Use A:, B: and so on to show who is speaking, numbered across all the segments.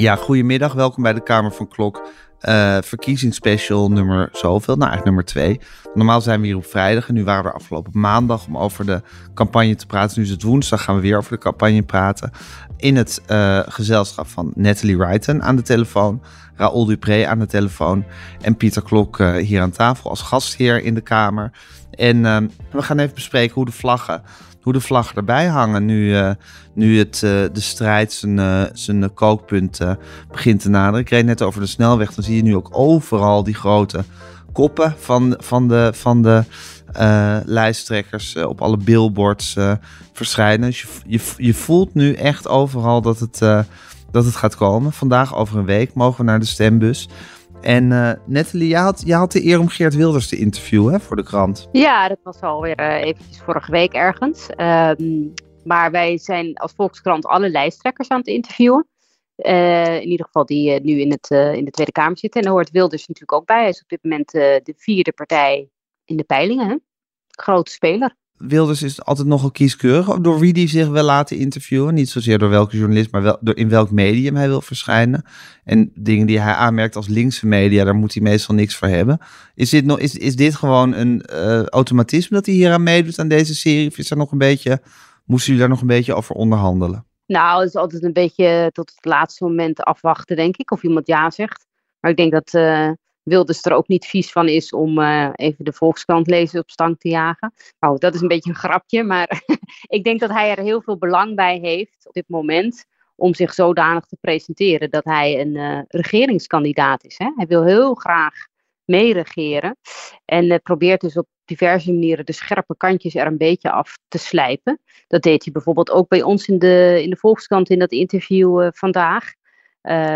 A: Ja, goedemiddag. Welkom bij de Kamer van Klok. Uh, verkiezingsspecial nummer zoveel. Nou, eigenlijk nummer twee. Normaal zijn we hier op vrijdag en nu waren we afgelopen maandag om over de campagne te praten. Nu is het woensdag, gaan we weer over de campagne praten. In het uh, gezelschap van Natalie Wrighton aan de telefoon, Raoul Dupré aan de telefoon en Pieter Klok uh, hier aan tafel als gastheer in de Kamer. En we gaan even bespreken hoe de vlaggen hoe de vlaggen erbij hangen nu, uh, nu het, uh, de strijd zijn, uh, zijn kookpunt begint te naderen. Ik reed net over de snelweg, dan zie je nu ook overal die grote koppen van, van de, van de lijsttrekkers op alle billboards verschijnen. Dus je, je, je voelt nu echt overal dat het, dat het gaat komen. Vandaag over een week mogen we naar de stembus. En uh, Nathalie, je had, je had de eer om Geert Wilders te interviewen voor de krant.
B: Ja, dat was alweer uh, eventjes vorige week ergens. Um, maar wij zijn als Volkskrant alle lijsttrekkers aan het interviewen. Uh, in ieder geval die nu in, het, in de Tweede Kamer zitten. En daar hoort Wilders natuurlijk ook bij. Hij is op dit moment de vierde partij in de peilingen. Hè? Grote speler.
A: Wilders is altijd nogal kieskeurig door wie die zich wil laten interviewen. Niet zozeer door welke journalist, maar wel door in welk medium hij wil verschijnen. En dingen die hij aanmerkt als linkse media, daar moet hij meestal niks voor hebben. Is dit, nog, is, is dit gewoon een uh, automatisme dat hij hier aan meedoet aan deze serie? Of is er nog een beetje, moesten jullie daar nog een beetje over onderhandelen?
B: Nou, het is altijd een beetje tot het laatste moment afwachten, denk ik, of iemand ja zegt. Maar ik denk dat... Uh Wilders er ook niet vies van is om uh, even de Volkskrant lezen op stang te jagen. Nou, dat is een beetje een grapje, maar ik denk dat hij er heel veel belang bij heeft op dit moment om zich zodanig te presenteren dat hij een uh, regeringskandidaat is. Hè? Hij wil heel graag meeregeren en uh, probeert dus op diverse manieren de scherpe kantjes er een beetje af te slijpen. Dat deed hij bijvoorbeeld ook bij ons in de, in de Volkskrant in dat interview vandaag.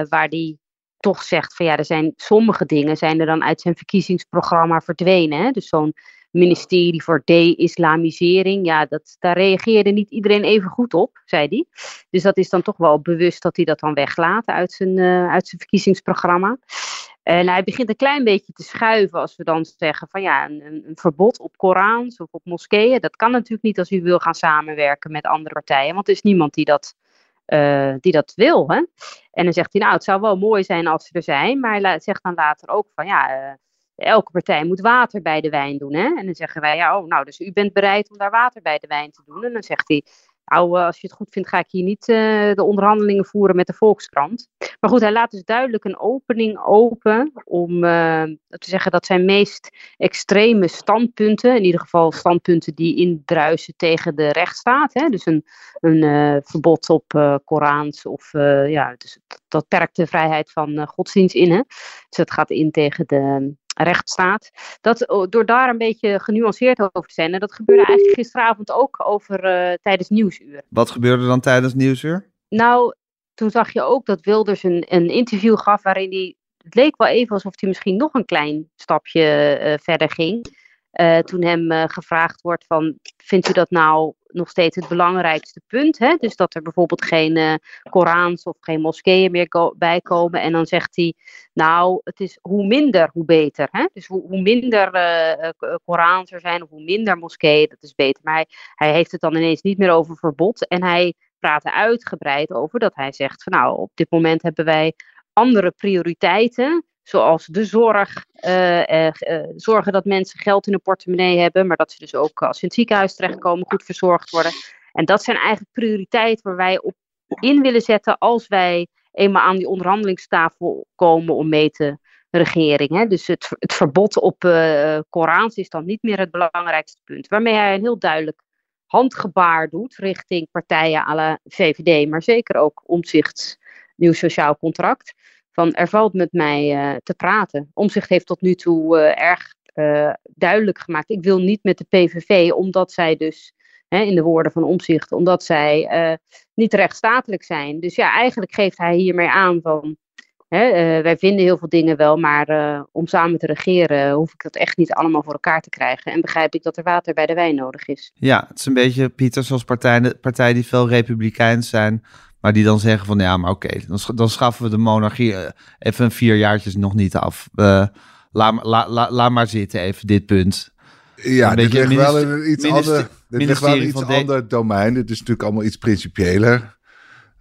B: waar hij toch zegt van ja, er zijn sommige dingen zijn er dan uit zijn verkiezingsprogramma verdwenen. Hè? Dus zo'n ministerie voor de-islamisering, ja, dat, daar reageerde niet iedereen even goed op, zei hij. Dus dat is dan toch wel bewust dat hij dat dan weglaat uit zijn, uh, uit zijn verkiezingsprogramma. En hij begint een klein beetje te schuiven als we dan zeggen van ja, een, een, verbod op Korans of op moskeeën. Dat kan natuurlijk niet als u wil gaan samenwerken met andere partijen, want er is niemand die dat uh, die dat wil. Hè? En dan zegt hij, nou, het zou wel mooi zijn als ze er zijn, maar zegt dan later ook van, ja, uh, elke partij moet water bij de wijn doen. Hè? En dan zeggen wij, ja, oh, nou, dus u bent bereid om daar water bij de wijn te doen. En dan zegt hij, nou, als je het goed vindt, ga ik hier niet uh, de onderhandelingen voeren met de Volkskrant. Maar goed, hij laat dus duidelijk een opening open om uh, te zeggen dat zijn meest extreme standpunten, in ieder geval standpunten die indruisen tegen de rechtsstaat, hè, dus een, een verbod op Korans of ja, dus dat perkt de vrijheid van godsdienst in. Hè. Dus dat gaat in tegen de rechtsstaat. Dat, oh, door daar een beetje genuanceerd over te zijn. En dat gebeurde eigenlijk gisteravond ook over uh, tijdens Nieuwsuur.
A: Wat gebeurde dan tijdens Nieuwsuur?
B: Nou, toen zag je ook dat Wilders een, een interview gaf waarin hij... Het leek wel even alsof hij misschien nog een klein stapje uh, verder ging. Uh, toen hem gevraagd wordt van, vindt u dat nou nog steeds het belangrijkste punt. Hè? Dus dat er bijvoorbeeld geen uh, Korans of geen moskeeën meer bij komen. En dan zegt hij, nou, het is hoe minder, hoe beter. Hè? Dus hoe, hoe minder uh, Korans er zijn of hoe minder moskeeën, dat is beter. Maar hij, hij heeft het dan ineens niet meer over verbod. En hij praat er uitgebreid over dat hij zegt, van, nou, op dit moment hebben wij andere prioriteiten zoals de zorg, uh, uh, zorgen dat mensen geld in hun portemonnee hebben, maar dat ze dus ook als ze in het ziekenhuis terechtkomen goed verzorgd worden. En dat zijn eigenlijk prioriteiten waar wij op in willen zetten als wij eenmaal aan die onderhandelingstafel komen om mee te regering. Hè? Dus het, het verbod op uh, Korans is dan niet meer het belangrijkste punt. Waarmee hij een heel duidelijk handgebaar doet richting partijen à la VVD, maar zeker ook omzicht nieuw sociaal contract van er valt met mij uh, te praten. Omzicht heeft tot nu toe uh, erg uh, duidelijk gemaakt. Ik wil niet met de PVV, omdat zij dus, hè, in de woorden van Omzicht, omdat zij niet rechtsstatelijk zijn. Dus ja, eigenlijk geeft hij hiermee aan van. Hè, wij vinden heel veel dingen wel, maar om samen te regeren hoef ik dat echt niet allemaal voor elkaar te krijgen. En begrijp ik dat er water bij de wijn nodig is.
A: Ja, het is een beetje, Pieter, zoals partijen, partijen die veel republikeins zijn, maar die dan zeggen van ja, maar oké, dan, dan schaffen we de monarchie eh, even vier jaartjes nog niet af. Uh, laat, la, la, laat maar zitten even dit punt.
C: Ja, een dit ligt wel in een iets ander, dit ligt wel in iets ander domein. Dit is natuurlijk allemaal iets principiëler.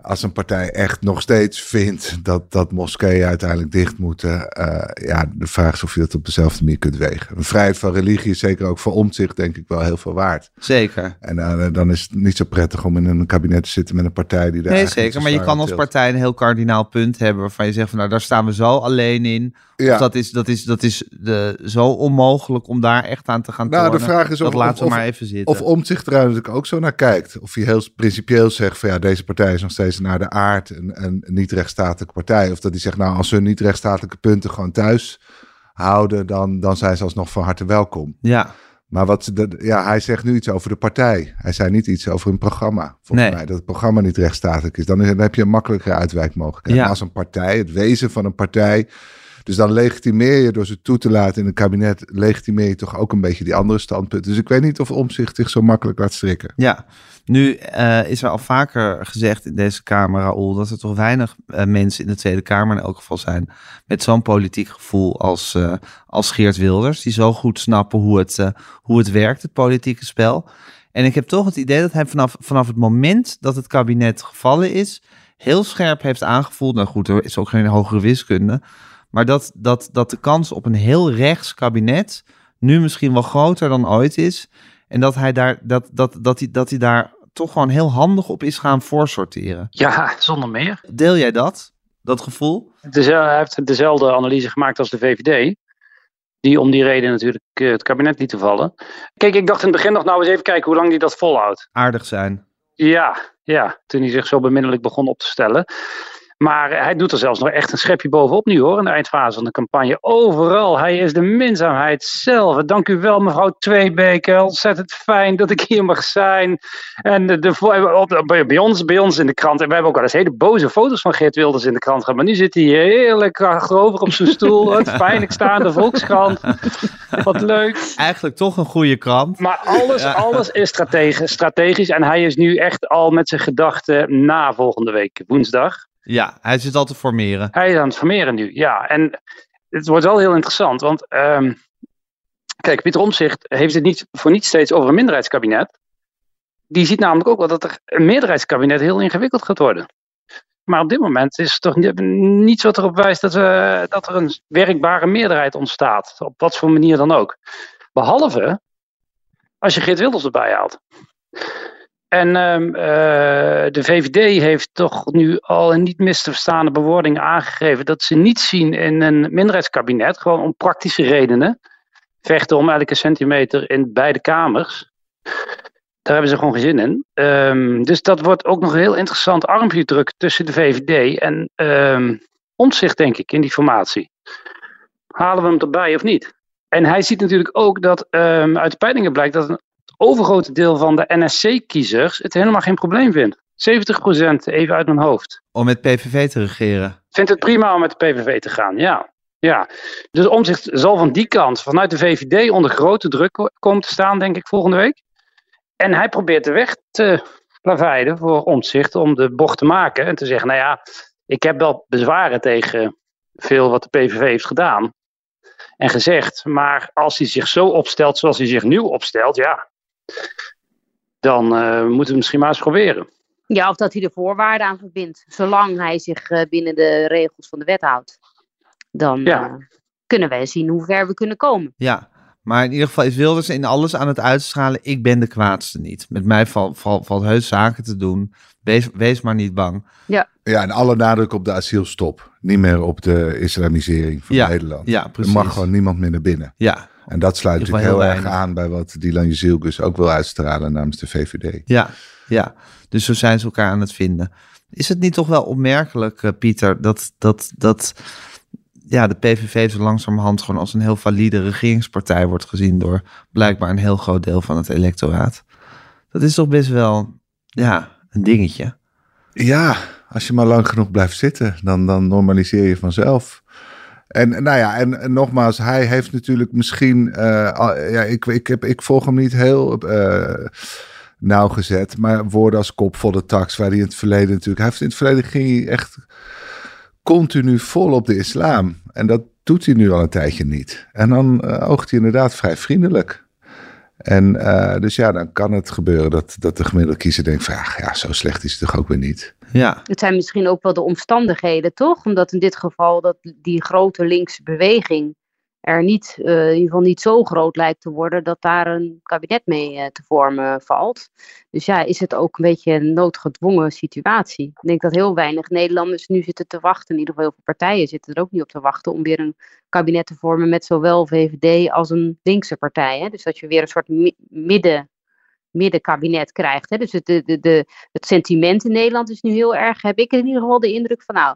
C: Als een partij echt nog steeds vindt dat, dat moskeeën uiteindelijk dicht moeten, uh, ja, de vraag is of je dat op dezelfde manier kunt wegen. Een vrijheid van religie is zeker ook voor omzicht, denk ik, wel heel veel waard.
A: Zeker.
C: En uh, dan is het niet zo prettig om in een kabinet te zitten met een partij die daar.
A: Nee, zeker. Maar je kan als partij een heel kardinaal punt hebben waarvan je zegt van nou, daar staan we zo alleen in. Ja. Of dat is, dat is, dat is de, zo onmogelijk om daar echt aan te gaan
C: Nou, de vraag is
A: dat
C: of,
A: laten
C: we
A: maar even zitten.
C: Of omzicht er natuurlijk ook zo naar kijkt. Of hij heel principieel zegt van ja, deze partij is nog steeds naar de aard een, een niet-rechtsstatelijke partij. Of dat hij zegt, nou, als ze niet-rechtsstatelijke punten gewoon thuis houden, dan, dan zijn ze alsnog van harte welkom.
A: Ja.
C: Maar wat, de, ja, hij zegt nu iets over de partij. Hij zei niet iets over een programma. Volgens mij dat het programma niet rechtsstatelijk is. Dan, is, dan heb je een makkelijkere uitwijkmogelijkheid. Ja. Als een partij, het wezen van een partij. Dus dan legitimeer je door ze toe te laten in een kabinet, legitimeer je toch ook een beetje die andere standpunten. Dus ik weet niet of omzicht zich zo makkelijk laat strikken.
A: Ja, nu uh, is er al vaker gezegd in deze Kamer, Raoul, dat er toch weinig uh, mensen in de Tweede Kamer in elk geval zijn met zo'n politiek gevoel als, uh, als Geert Wilders, die zo goed snappen hoe het, hoe het werkt, het politieke spel. En ik heb toch het idee dat hij vanaf, vanaf het moment dat het kabinet gevallen is, heel scherp heeft aangevoeld, nou goed, er is ook geen hogere wiskunde, maar dat, dat, dat de kans op een heel rechts kabinet nu misschien wel groter dan ooit is. En dat hij daar, dat, dat, dat, hij, dat hij daar toch gewoon heel handig op is gaan voorsorteren.
D: Ja, zonder meer.
A: Deel jij dat, dat gevoel?
D: hij heeft dezelfde analyse gemaakt als de VVD. Die om die reden natuurlijk eh, het kabinet lieten vallen. Kijk, ik dacht in het begin nog nou eens even kijken hoe lang hij dat volhoudt.
A: Aardig zijn.
D: Ja, ja, toen hij zich zo beminnelijk begon op te stellen. Maar hij doet er zelfs nog echt een schepje bovenop nu hoor, in de eindfase van de campagne. Overal, hij is de minzaamheid zelf. Dank u wel mevrouw Tweebeke, ontzettend fijn dat ik hier mag zijn. En de, de, bij, ons, bij ons in de krant, en we hebben ook wel eens hele boze foto's van Geert Wilders in de krant gehad. Maar nu zit hij heerlijk achterover op zijn stoel. Wat fijn, ik sta in de Volkskrant. Wat leuk.
A: Eigenlijk toch een goede krant.
D: Maar alles, alles is strategisch, strategisch. En hij is nu echt al met zijn gedachten na volgende week, woensdag.
A: Ja, hij zit al te formeren.
D: Hij is aan het formeren nu, ja. En het wordt wel heel interessant, want um, kijk, Pieter Omtzigt heeft het niet voor niet steeds over een minderheidskabinet. Die ziet namelijk ook wel dat er een meerderheidskabinet heel ingewikkeld gaat worden. Maar op dit moment is er toch niets wat erop wijst dat, we, dat er een werkbare meerderheid ontstaat. Op wat voor manier dan ook. Behalve als je Geert Wilders erbij haalt. En uh, de VVD heeft toch nu al in niet mis te verstaande bewoordingen aangegeven dat ze niet zien in een minderheidskabinet, gewoon om praktische redenen. Vechten om elke centimeter in beide kamers. Daar hebben ze gewoon geen zin in. Um, dus dat wordt ook nog een heel interessant armpje druk tussen de VVD en um, omzicht, denk ik, in die formatie. Halen we hem erbij of niet? En hij ziet natuurlijk ook dat uit de peilingen blijkt dat een overgrote deel van de NSC-kiezers het helemaal geen probleem vindt. 70% even uit mijn hoofd.
A: Om met PVV te regeren?
D: Vindt het prima om met de PVV te gaan, ja. ja. Dus omzicht zal van die kant, vanuit de VVD, onder grote druk komen te staan, denk ik, volgende week. En hij probeert de weg te plaveiden voor omzicht om de bocht te maken en te zeggen, nou ja, ik heb wel bezwaren tegen veel wat de PVV heeft gedaan en gezegd. Maar als hij zich zo opstelt zoals hij zich nu opstelt, ja, dan uh, moeten we misschien maar eens proberen.
B: Ja, of dat hij de voorwaarden aan verbindt. Zolang hij zich uh, binnen de regels van de wet houdt. Dan ja. uh, kunnen wij zien hoe ver we kunnen komen.
A: Ja, maar in ieder geval is Wilders in alles aan het uitstralen. Ik ben de kwaadste niet. Met mij valt, valt heus zaken te doen. Wees, wees maar niet bang.
B: Ja.
C: Ja, en alle nadruk op de asielstop. Niet meer op de islamisering van
A: ja,
C: Nederland.
A: Ja, precies.
C: Er mag gewoon niemand meer naar binnen.
A: Ja,
C: en dat sluit natuurlijk heel, heel erg aan bij wat Dylan Jezielgus ook wil uitstralen namens de VVD.
A: Ja, ja, dus zo zijn ze elkaar aan het vinden. Is het niet toch wel opmerkelijk, uh, Pieter, dat, dat, dat ja, de PVV zo langzamerhand gewoon als een heel valide regeringspartij wordt gezien door blijkbaar een heel groot deel van het electoraat? Dat is toch best wel, ja, een dingetje.
C: Ja, als je maar lang genoeg blijft zitten, dan, dan normaliseer je vanzelf. En nou ja, en, nogmaals, hij heeft natuurlijk misschien. Uh, ja, ik, ik, heb, ik volg hem niet heel uh, nauwgezet. Maar woorden als kop voor de tax, waar hij in het verleden natuurlijk. Hij heeft in het verleden ging hij echt continu vol op de islam. En dat doet hij nu al een tijdje niet. En dan uh, oogt hij inderdaad vrij vriendelijk. En uh, dus ja, dan kan het gebeuren dat, dat de gemiddelde kiezer denkt van ja, ja, zo slecht is het toch ook weer niet.
A: Ja.
B: Het zijn misschien ook wel de omstandigheden, toch? Omdat in dit geval dat die grote linkse beweging er niet, uh, in ieder geval niet zo groot lijkt te worden dat daar een kabinet mee uh, te vormen valt. Dus ja, is het ook een beetje een noodgedwongen situatie. Ik denk dat heel weinig Nederlanders nu zitten te wachten, in ieder geval heel veel partijen zitten er ook niet op te wachten om weer een kabinet te vormen met zowel VVD als een linkse partij. Hè? Dus dat je weer een soort mi midden middenkabinet krijgt. Hè? Dus het, de, de, het sentiment in Nederland is nu heel erg, heb ik in ieder geval de indruk van, nou,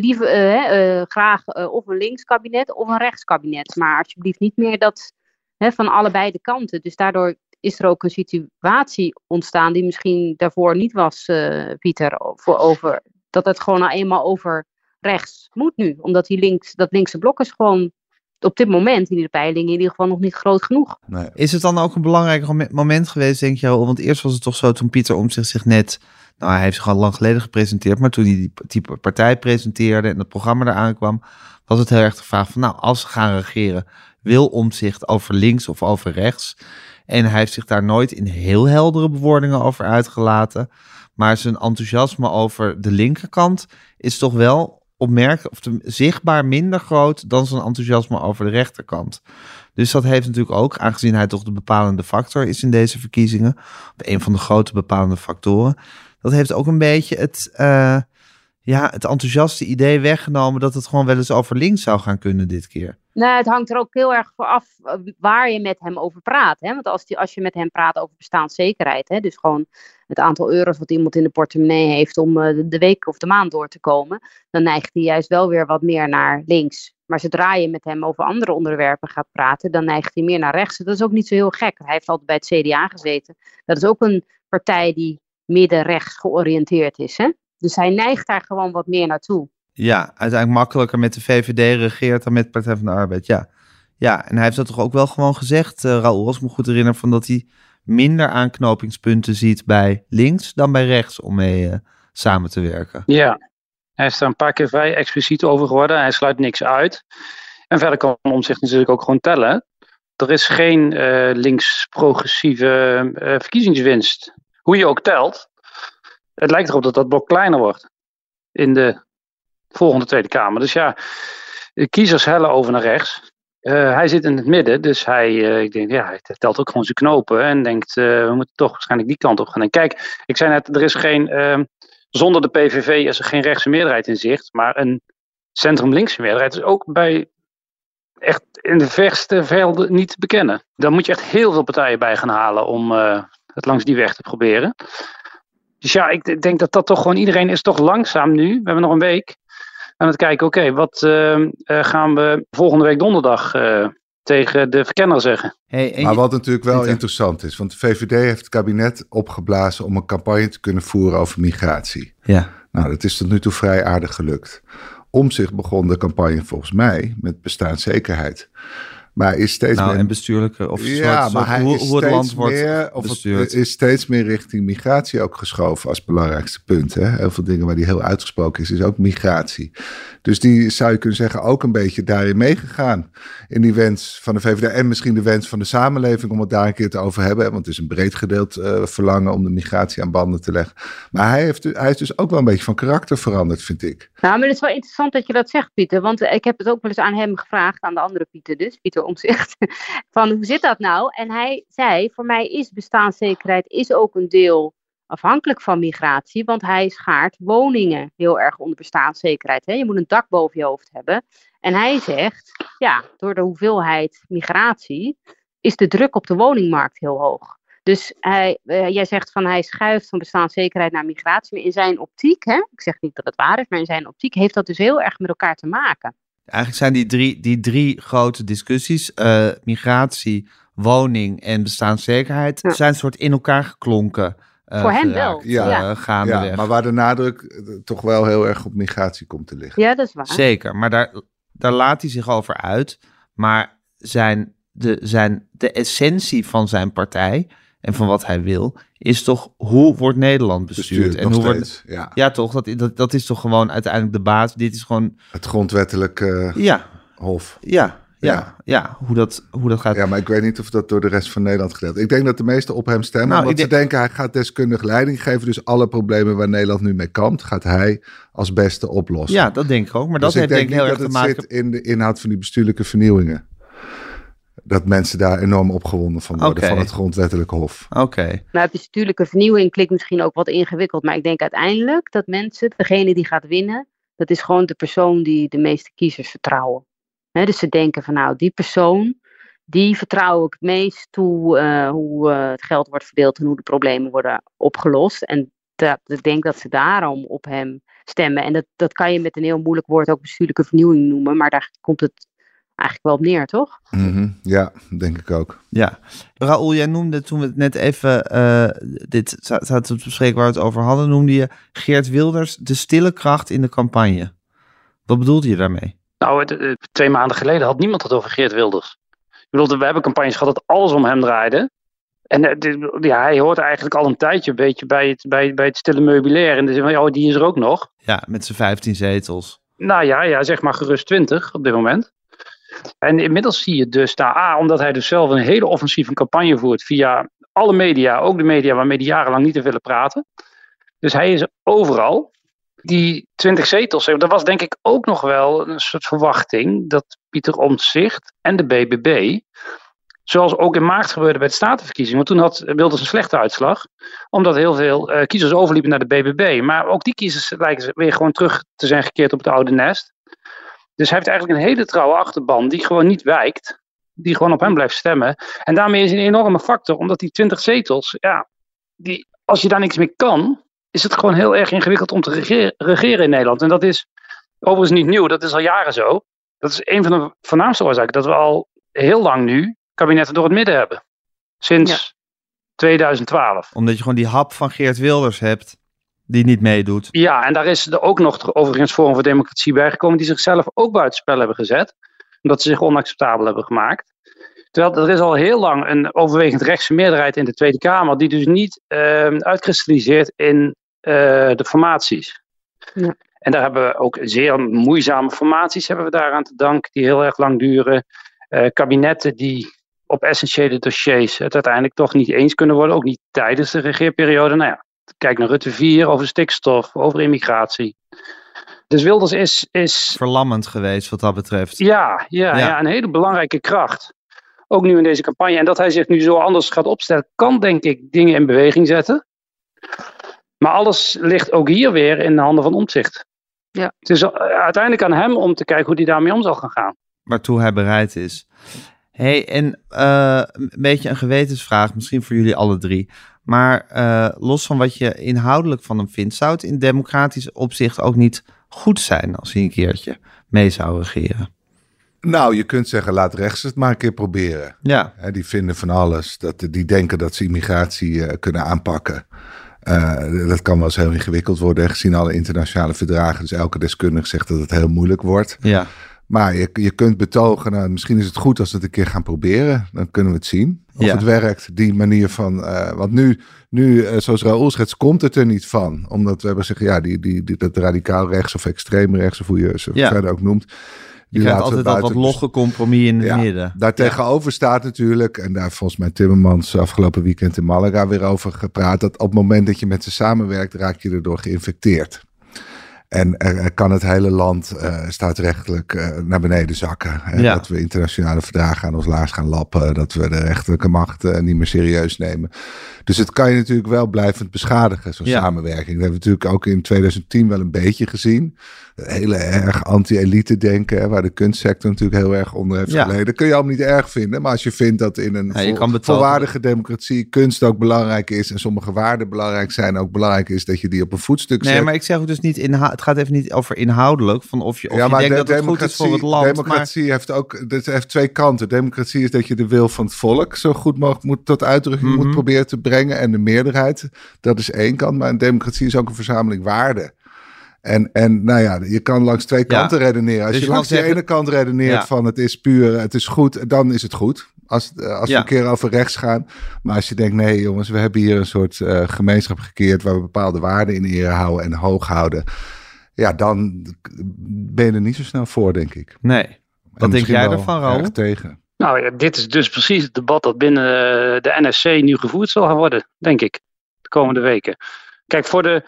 B: liever uh, uh, graag uh, of een linkskabinet of een rechtskabinet. Maar alsjeblieft niet meer dat van allebei de kanten. Dus daardoor is er ook een situatie ontstaan die misschien daarvoor niet was, Pieter, voor over, dat het gewoon nou eenmaal over rechts moet nu. Omdat die links, dat linkse blok is gewoon op dit moment in de peiling in ieder geval nog niet groot genoeg.
A: Nee. Is het dan ook een belangrijk moment geweest, denk je? Want eerst was het toch zo toen Pieter Omtzigt zich net nou, hij heeft zich al lang geleden gepresenteerd, maar toen hij die, die partij presenteerde en het programma eraan kwam, was het heel erg de vraag van, nou, als ze gaan regeren, wil omzicht over links of over rechts? En hij heeft zich daar nooit in heel heldere bewoordingen over uitgelaten. Maar zijn enthousiasme over de linkerkant is toch wel opmerkelijk of zichtbaar minder groot dan zijn enthousiasme over de rechterkant. Dus dat heeft natuurlijk ook, aangezien hij toch de bepalende factor is in deze verkiezingen, een van de grote bepalende factoren, dat heeft ook een beetje het, uh, ja, het enthousiaste idee weggenomen dat het gewoon wel eens over links zou gaan kunnen dit keer.
B: Nou, het hangt er ook heel erg voor af eh, waar je met hem over praat. Hè? Want als, die, als je met hem praat over bestaanszekerheid, hè, dus gewoon het aantal euro's wat iemand in de portemonnee heeft om uh, de week of de maand door te komen, dan neigt hij juist wel weer wat meer naar links. Maar zodra je met hem over andere onderwerpen gaat praten, dan neigt hij meer naar rechts. Dat is ook niet zo heel gek. Hij heeft altijd bij het CDA gezeten. Dat is ook een partij die midden-rechts georiënteerd is. Hè? Dus hij neigt daar gewoon wat meer naartoe.
A: Ja, uiteindelijk makkelijker met de VVD regeert dan met Partij van de Arbeid. Ja, ja en hij heeft dat toch ook wel gewoon gezegd, uh, Raoul, als ik me goed herinner, van dat hij minder aanknopingspunten ziet bij links dan bij rechts om mee uh, samen te werken.
D: Ja, hij is daar een paar keer vrij expliciet over geworden. Hij sluit niks uit. En verder kan om zich natuurlijk ook gewoon tellen. Er is geen uh, links-progressieve verkiezingswinst hoe je ook telt, het lijkt erop dat dat blok kleiner wordt in de volgende Tweede Kamer. Dus ja, de kiezers hellen over naar rechts. Uh, hij zit in het midden, dus hij, uh, ik denk, ja, hij telt ook gewoon zijn knopen en denkt, uh, we moeten toch waarschijnlijk die kant op gaan. En kijk, ik zei net, er is geen, ehm, zonder de PVV is er geen rechtse meerderheid in zicht, maar een centrum-linkse meerderheid is ook bij echt in de verste velden niet te bekennen. Dan moet je echt heel veel partijen bij gaan halen om het langs die weg te proberen. Dus ja, ik denk dat dat toch gewoon iedereen is toch langzaam nu. We hebben nog een week aan het kijken, oké, wat uh, gaan we volgende week donderdag uh, tegen de verkenner zeggen.
C: Hey, maar wat natuurlijk wel interessant is, want de VVD heeft het kabinet opgeblazen om een campagne te kunnen voeren over migratie.
A: Ja.
C: Nou, dat is tot nu toe vrij aardig gelukt. Om zich begon de campagne volgens mij met bestaanszekerheid. Maar is steeds
A: nou,
C: meer...
A: en bestuurlijke of
C: ja, maar hij
A: hoe,
C: is
A: hoe het land wordt
C: meer, of
A: bestuurd.
C: het is steeds meer richting migratie ook geschoven als belangrijkste punt. Hè? Heel veel dingen waar die heel uitgesproken is, is ook migratie. Dus die zou je kunnen zeggen ook een beetje daarin meegegaan. In die wens van de VVD en misschien de wens van de samenleving om het daar een keer te over hebben. Want het is een breed gedeeld uh, verlangen om de migratie aan banden te leggen. Maar hij, heeft, hij is dus ook wel een beetje van karakter veranderd, vind ik.
B: Nou, maar het is wel interessant dat je dat zegt, Pieter. Want ik heb het ook wel eens aan hem gevraagd, aan de andere Pieter dus, Pieter Omzicht. Van hoe zit dat nou? En hij zei, voor mij is bestaanszekerheid is ook een deel afhankelijk van migratie, want hij schaart woningen heel erg onder bestaanszekerheid. Hè? Je moet een dak boven je hoofd hebben. En hij zegt, ja, door de hoeveelheid migratie is de druk op de woningmarkt heel hoog. Dus hij, uh, jij zegt van hij schuift van bestaanszekerheid naar migratie. Maar in zijn optiek, hè, ik zeg niet dat het waar is, maar in zijn optiek heeft dat dus heel erg met elkaar te maken.
A: Eigenlijk zijn die drie, die drie grote discussies, uh, migratie, woning en bestaanszekerheid, ja. zijn soort in elkaar geklonken. Uh,
B: Voor hem wel.
C: Ja,
B: ja.
C: ja, maar waar de nadruk toch wel heel erg op migratie komt te liggen.
B: Ja, dat is waar.
A: Zeker, maar daar, daar laat hij zich over uit. Maar zijn, de, zijn, de essentie van zijn partij en van wat hij wil, is toch hoe wordt Nederland bestuurd?
C: bestuurd
A: en hoe
C: steeds,
A: wordt,
C: ja.
A: ja, toch? Dat, dat, dat is toch gewoon uiteindelijk de baas. Dit is gewoon.
C: Het grondwettelijke
A: ja,
C: hof.
A: Ja, ja, ja. hoe, dat, hoe dat gaat.
C: Ja, maar ik weet niet of dat door de rest van Nederland gedeeld Ik denk dat de meesten op hem stemmen.
A: Nou,
C: want
A: ik
C: ze denken hij gaat deskundig leiding geven. Dus alle problemen waar Nederland nu mee kampt, gaat hij als beste oplossen.
A: Ja, dat denk ik ook. Maar dat
C: dus
A: heeft
C: ik
A: denk ik heel erg
C: dat
A: te maken...
C: zit in de inhoud van die bestuurlijke vernieuwingen. Dat mensen daar enorm opgewonden van worden, van het grondwettelijke hof.
A: Oké,
B: Nou, de bestuurlijke vernieuwing klinkt misschien ook wat ingewikkeld, maar ik denk uiteindelijk dat mensen, degene die gaat winnen, dat is gewoon de persoon die de meeste kiezers vertrouwen. Hè, dus ze denken van nou, die persoon, die vertrouw ik het meest toe eh, hoe eh, het geld wordt verdeeld en hoe de problemen worden opgelost. En dat, ik denk dat ze daarom op hem stemmen. En dat, dat kan je met een heel moeilijk woord ook bestuurlijke vernieuwing noemen, maar daar komt het eigenlijk wel op neer, toch?
C: Mhm, Ja, denk ik ook.
A: ja. Raoul, jij noemde toen we het net even, eh, dit zaten te bespreken waar we het over hadden, noemde je Geert Wilders de stille kracht in de campagne. Wat bedoelde je daarmee?
D: Nou, het- het- twee maanden geleden had niemand het over Geert Wilders. Ik bedoel, we hebben campagnes gehad dat alles om hem draaide. En eh, ja, hij hoort eigenlijk al een tijdje een beetje bij het, bij, bij het stille meubilair. En de zin van, ja, oh, die is er ook nog.
A: Ja, met zijn 15 zetels.
D: Nou ja, ja, zeg maar gerust 20 op dit moment. En inmiddels zie je dus daar, A, omdat hij dus zelf een hele offensieve campagne voert via alle media, ook de media waarmee hij jarenlang niet te willen praten. Dus hij is overal. Die 20 zetels, dat was denk ik ook nog wel een soort verwachting dat Pieter Omtzigt en de BBB, zoals ook in maart gebeurde bij de statenverkiezingen, want toen had Wilders een slechte uitslag, omdat heel veel eh, kiezers overliepen naar de BBB. Maar ook die kiezers lijken weer gewoon terug te zijn gekeerd op het oude nest. Dus hij heeft eigenlijk een hele trouwe achterban die gewoon niet wijkt. Die gewoon op hem blijft stemmen. En daarmee is hij een enorme factor, omdat die 20 zetels, ja, die, als je daar niks mee kan, is het gewoon heel erg ingewikkeld om te regeren in Nederland. En dat is overigens niet nieuw, dat is al jaren zo. Dat is een van de voornaamste oorzaken dat we al heel lang nu kabinetten door het midden hebben. Sinds 2012.
A: Omdat je gewoon die hap van Geert Wilders hebt, die niet meedoet.
D: Ja, en daar is er ook nog overigens Forum voor Democratie bijgekomen, die zichzelf ook buitenspel hebben gezet. Omdat ze zich onacceptabel hebben gemaakt. Terwijl er is al heel lang een overwegend rechtse meerderheid in de Tweede Kamer, die dus niet ehm uitkristalliseert in eh, de formaties.
B: Ja.
D: En daar hebben we ook zeer moeizame formaties hebben we daaraan te danken, die heel erg lang duren. Eh, kabinetten die op essentiële dossiers het uiteindelijk toch niet eens kunnen worden, ook niet tijdens de regeerperiode. Nou ja, kijk naar Rutte 4 over stikstof, over immigratie. Dus Wilders is, is
A: Verlammend geweest wat dat betreft.
D: ja, ja,
A: Ja.
D: ja. een hele belangrijke kracht. Ook nu in deze campagne. En dat hij zich nu zo anders gaat opstellen, kan denk ik dingen in beweging zetten. Maar alles ligt ook hier weer in de handen van omzicht.
B: Ja.
D: Het is eh, uiteindelijk aan hem om te kijken hoe hij daarmee om zal gaan gaan.
A: waartoe hij bereid is. hey, en eh, een beetje een gewetensvraag, misschien voor jullie alle drie. Maar eh, los van wat je inhoudelijk van hem vindt, zou het in democratisch opzicht ook niet goed zijn als hij een keertje mee zou regeren?
C: Nou, je kunt zeggen, laat rechts het maar een keer proberen.
A: Ja,
C: die vinden van alles. Dat, die denken dat ze immigratie eh, kunnen aanpakken. Eh, dat kan wel eens heel ingewikkeld worden, gezien alle internationale verdragen. Dus elke deskundige zegt dat het heel moeilijk wordt.
A: ja.
C: Maar je, je kunt betogen, nou, misschien is het goed als we het een keer gaan proberen. Dan kunnen we het zien. Of
A: Ja.
C: het werkt, die manier van... eh, want nu, nu eh, zoals Raoul schetst, komt het er niet van. Omdat we hebben gezegd, ja, die, die, die, dat radicaal rechts of extreem rechts... of hoe je ze
A: Ja.
C: verder ook noemt.
A: Je krijgt altijd dat wat logge compromis in het
C: Ja,
A: midden.
C: Daartegenover staat natuurlijk, en daar volgens mij Timmermans afgelopen weekend in Malaga weer over gepraat, dat op het moment dat je met ze samenwerkt, raak je erdoor geïnfecteerd. En er, kan het hele land staatsrechtelijk eh, naar beneden zakken. Hè?
A: Ja.
C: Dat we internationale verdragen aan ons laars gaan lappen. Dat we de rechterlijke macht eh, niet meer serieus nemen. Dus het kan je natuurlijk wel blijvend beschadigen, zo'n
A: Ja.
C: samenwerking. Dat hebben we natuurlijk ook in 2010 wel een beetje gezien. Hele erg anti-elite denken, waar de kunstsector natuurlijk heel erg onder heeft
A: Ja.
C: geleden. Dat kun je allemaal niet erg vinden. Maar als je vindt dat in een
A: Ja,
C: vol- volwaardige democratie kunst ook belangrijk is en sommige waarden belangrijk zijn, ook belangrijk is dat je die op een voetstuk
A: Nee,
C: zet.
A: maar ik zeg ook dus niet, inha- het gaat even niet over inhoudelijk, van of je, of je denkt
C: de-
A: dat het goed is voor het land. Maar,
C: Democratie heeft ook het heeft twee kanten. Democratie is dat je de wil van het volk zo goed mogelijk moet tot uitdrukking
A: Mhm.
C: moet proberen te brengen. En de meerderheid, dat is één kant. Maar een democratie is ook een verzameling waarden. En, en nou ja, je kan langs twee
A: Ja.
C: kanten redeneren. Als
A: Dus
C: je,
A: je
C: langs de
A: zeggen-
C: ene kant redeneert
A: Ja.
C: van het is puur, het is goed, dan is het goed. Als, eh, als
A: Ja.
C: we een keer over rechts gaan. Maar als je denkt, nee jongens, we hebben hier een soort eh, gemeenschap gekeerd waar we bepaalde waarden in ere houden en hoog houden. Ja, dan ben je er niet zo snel voor, denk ik.
A: nee. Wat denk jij ervan, Raoul?
C: tegen.
D: Nou ja, dit is dus precies het debat dat binnen eh, de NSC nu gevoerd zal gaan worden, denk ik, de komende weken. Kijk, voor de,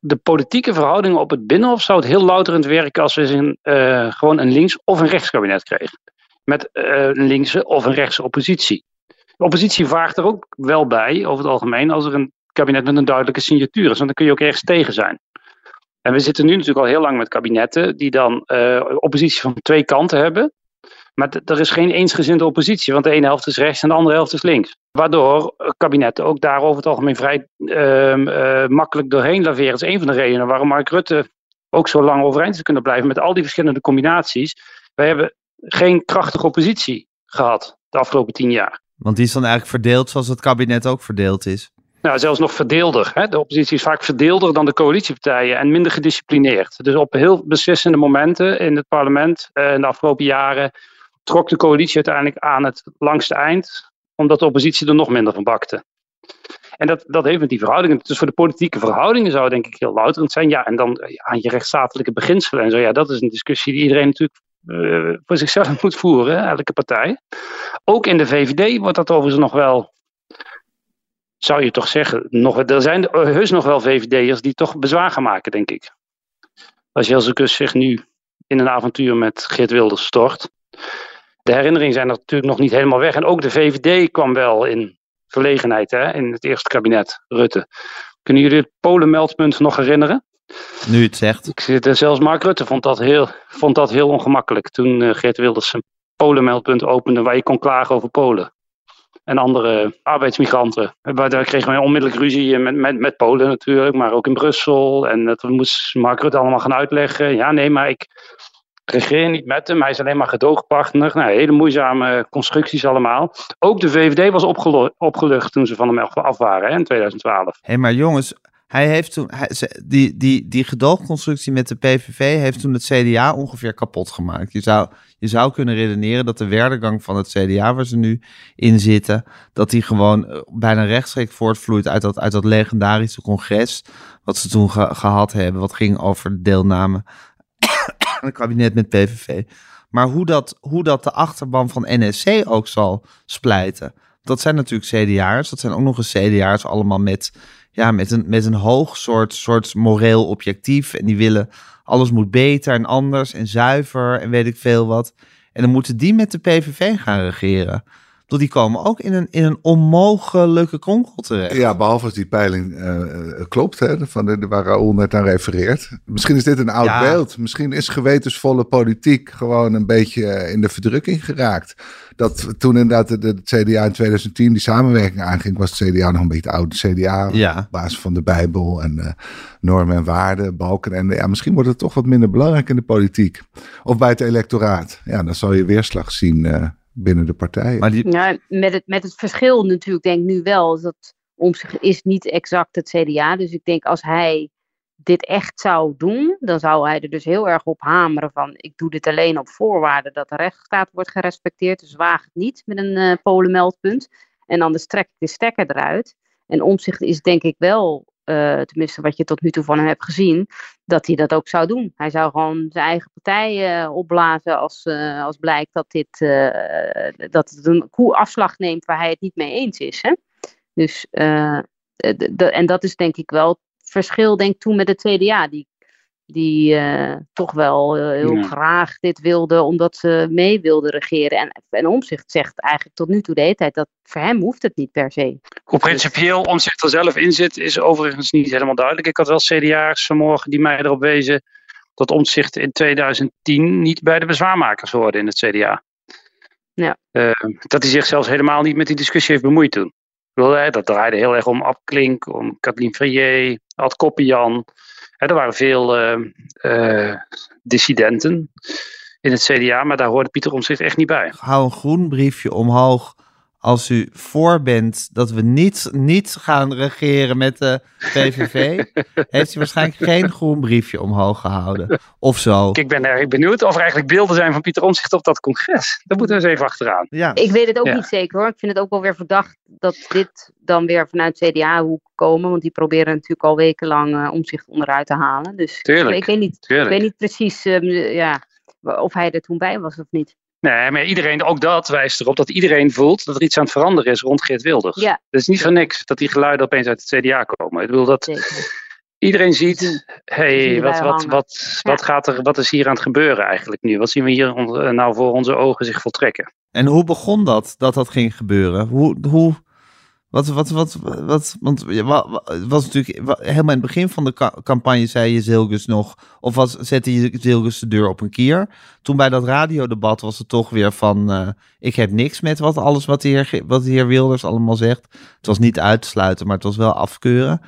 D: de politieke verhoudingen op het Binnenhof zou het heel louterend werken als we een, eh, gewoon een links- of een rechtskabinet kregen. Met eh, een linkse of een rechtse oppositie. De oppositie vaart er ook wel bij, over het algemeen, als er een kabinet met een duidelijke signatuur is. Want dan kun je ook ergens tegen zijn. En we zitten nu natuurlijk al heel lang met kabinetten die dan eh, oppositie van twee kanten hebben. Maar er is geen eensgezinde oppositie, want de ene helft is rechts en de andere helft is links. Waardoor kabinetten ook daar over het algemeen vrij ehm, eh, makkelijk doorheen laveren. Dat is een van de redenen waarom Mark Rutte ook zo lang overeind is kunnen blijven met al die verschillende combinaties. Wij hebben geen krachtige oppositie gehad de afgelopen tien jaar.
A: Want die is dan eigenlijk verdeeld zoals het kabinet ook verdeeld is.
D: Nou, zelfs nog verdeelder. Hè? De oppositie is vaak verdeelder dan de coalitiepartijen en minder gedisciplineerd. Dus op heel beslissende momenten in het parlement eh, in de afgelopen jaren trok de coalitie uiteindelijk aan het langste eind, omdat de oppositie er nog minder van bakte. En dat, dat heeft met die verhoudingen. Dus voor de politieke verhoudingen zou het denk ik heel louterend zijn. Ja, en dan eh, aan je rechtsstatelijke beginselen en zo. Ja, dat is een discussie die iedereen natuurlijk eh, voor zichzelf moet voeren, elke partij. Ook in de VVD wordt dat overigens nog wel zou je toch zeggen, nog, er zijn heus nog wel VVD'ers die toch bezwaar gaan maken, denk ik. Als Jelsekus zich nu in een avontuur met Geert Wilders stort. De herinneringen zijn natuurlijk nog niet helemaal weg. En ook de VVD kwam wel in verlegenheid hè, in het eerste kabinet Rutte. Kunnen jullie het Polenmeldpunt nog herinneren?
A: Nu het zegt.
D: Ik zit er zelfs Mark Rutte vond dat heel, vond dat heel ongemakkelijk toen eh, Geert Wilders zijn Polenmeldpunt opende waar je kon klagen over Polen en andere arbeidsmigranten. Daar kregen we onmiddellijk ruzie met, met, met Polen natuurlijk, maar ook in Brussel. En dat moest Mark Rutte allemaal gaan uitleggen. Ja, nee, maar ik regeer niet met hem. Hij is alleen maar gedoogpartner. Nou, hele moeizame constructies allemaal. Ook de VVD was opgelucht toen ze van hem af waren hè, in 2012.
A: Hé, maar jongens, hij heeft toen, die, die, die gedoogconstructie met de PVV heeft toen het CDA ongeveer kapot gemaakt. Je zou, je zou kunnen redeneren dat de werdegang van het CDA, waar ze nu in zitten, dat die gewoon eh, bijna rechtstreeks voortvloeit uit dat, uit dat legendarische congres, wat ze toen ge- gehad hebben, wat ging over de deelname aan het kabinet met PVV. Maar hoe dat, hoe dat de achterban van NSC ook zal splijten, dat zijn natuurlijk CDA'ers, dat zijn ook nog eens CDA'ers allemaal met ja, met een, met een hoog soort, soort moreel objectief. En die willen alles moet beter en anders en zuiver en weet ik veel wat. En dan moeten die met de PVV gaan regeren. Die komen ook in een, in een onmogelijke kronkel terecht.
C: Ja, behalve als die peiling eh, eh, klopt, hè, van de, waar Raoul net aan refereert. Misschien is dit een oud
A: Ja.
C: beeld. Misschien is gewetensvolle politiek gewoon een beetje eh, in de verdrukking geraakt. Dat toen inderdaad de, de- CDA in 2010 die samenwerking aanging, was het CDA nog een beetje oude CDA.
A: Ja.
C: Op basis van de Bijbel en normen en waarden, balken. En ja, misschien wordt het toch wat minder belangrijk in de politiek. Of bij het electoraat. Ja, dan zal je weerslag zien binnen de partijen.
A: Maar die,
B: Ja, met het, met het verschil natuurlijk denk ik nu wel dat Omtzigt is niet exact het CDA. Dus ik denk als hij dit echt zou doen, dan zou hij er dus heel erg op hameren van ik doe dit alleen op voorwaarde dat de rechtsstaat wordt gerespecteerd. Dus waag het niet met een eh polenmeldpunt. En anders trek ik de stekker eruit. En Omtzigt is denk ik wel, eh, tenminste wat je tot nu toe van hem hebt gezien, dat hij dat ook zou doen. Hij zou gewoon zijn eigen partij eh, opblazen als, eh, als blijkt dat, dit, dat het een koe afslag neemt waar hij het niet mee eens is. Hè? Dus, en dat is denk ik wel het verschil denk toen met het CDA. Die, die eh, toch wel eh, heel
D: Ja.
B: graag dit wilde omdat ze mee wilden regeren. En, en Omzicht zegt eigenlijk tot nu toe de hele tijd dat voor hem hoeft het niet per se.
D: Hoe principieel Omtzigt er zelf in zit, is overigens niet helemaal duidelijk. Ik had wel CDA's vanmorgen die mij erop wezen dat Omtzigt in 2010 niet bij de bezwaarmakers hoorde in het CDA.
B: Ja.
D: Eh, dat hij zich zelfs helemaal niet met die discussie heeft bemoeid toen. Dat draaide heel erg om Ab Klink, om Kathleen Verrier, Ad Koppian. Er waren veel eh, eh, dissidenten in het CDA, maar daar hoorde Pieter Omtzigt echt niet bij.
A: hou een groen briefje omhoog als u voor bent dat we niet, niet gaan regeren met de PVV. heeft u waarschijnlijk geen groen briefje omhoog gehouden. Of zo.
D: Ik ben erg benieuwd of er eigenlijk beelden zijn van Pieter Omtzigt op dat congres. Daar moeten we eens even achteraan.
A: Ja,
B: Ik weet het ook
D: Ja.
B: niet zeker hoor. Ik vind het ook wel weer verdacht dat dit dan weer vanuit CDA-hoek komen. Want die proberen natuurlijk al wekenlang eh omzicht onderuit te halen. Dus
D: Tuurlijk,
B: ik weet niet, ik weet niet precies. ehm, ja. of hij er toen bij was of niet.
D: Nee, maar iedereen, ook dat wijst erop dat iedereen voelt dat er iets aan het veranderen is rond Geert Wilders.
B: Ja.
D: Het is niet voor niks dat die geluiden opeens uit het CDA komen. Ik bedoel dat
B: Zeker.
D: iedereen ziet,
B: Zien
D: hey, wat, wat, wat, wat, gaat er, wat is hier aan het gebeuren eigenlijk nu? Wat zien we hier on- nou voor onze ogen zich voltrekken?
A: En hoe begon dat, dat dat ging gebeuren? Hoe, hoe wat, wat, wat, wat, want het was natuurlijk, helemaal in het begin van de ca- campagne zei je Zilgus nog, of was, zette je Zilgus de deur op een kier. Toen bij dat radiodebat was het toch weer van, eh, ik heb niks met wat, alles wat de, heer, wat de heer Wilders allemaal zegt. Het was niet uit te sluiten, maar het was wel afkeuren.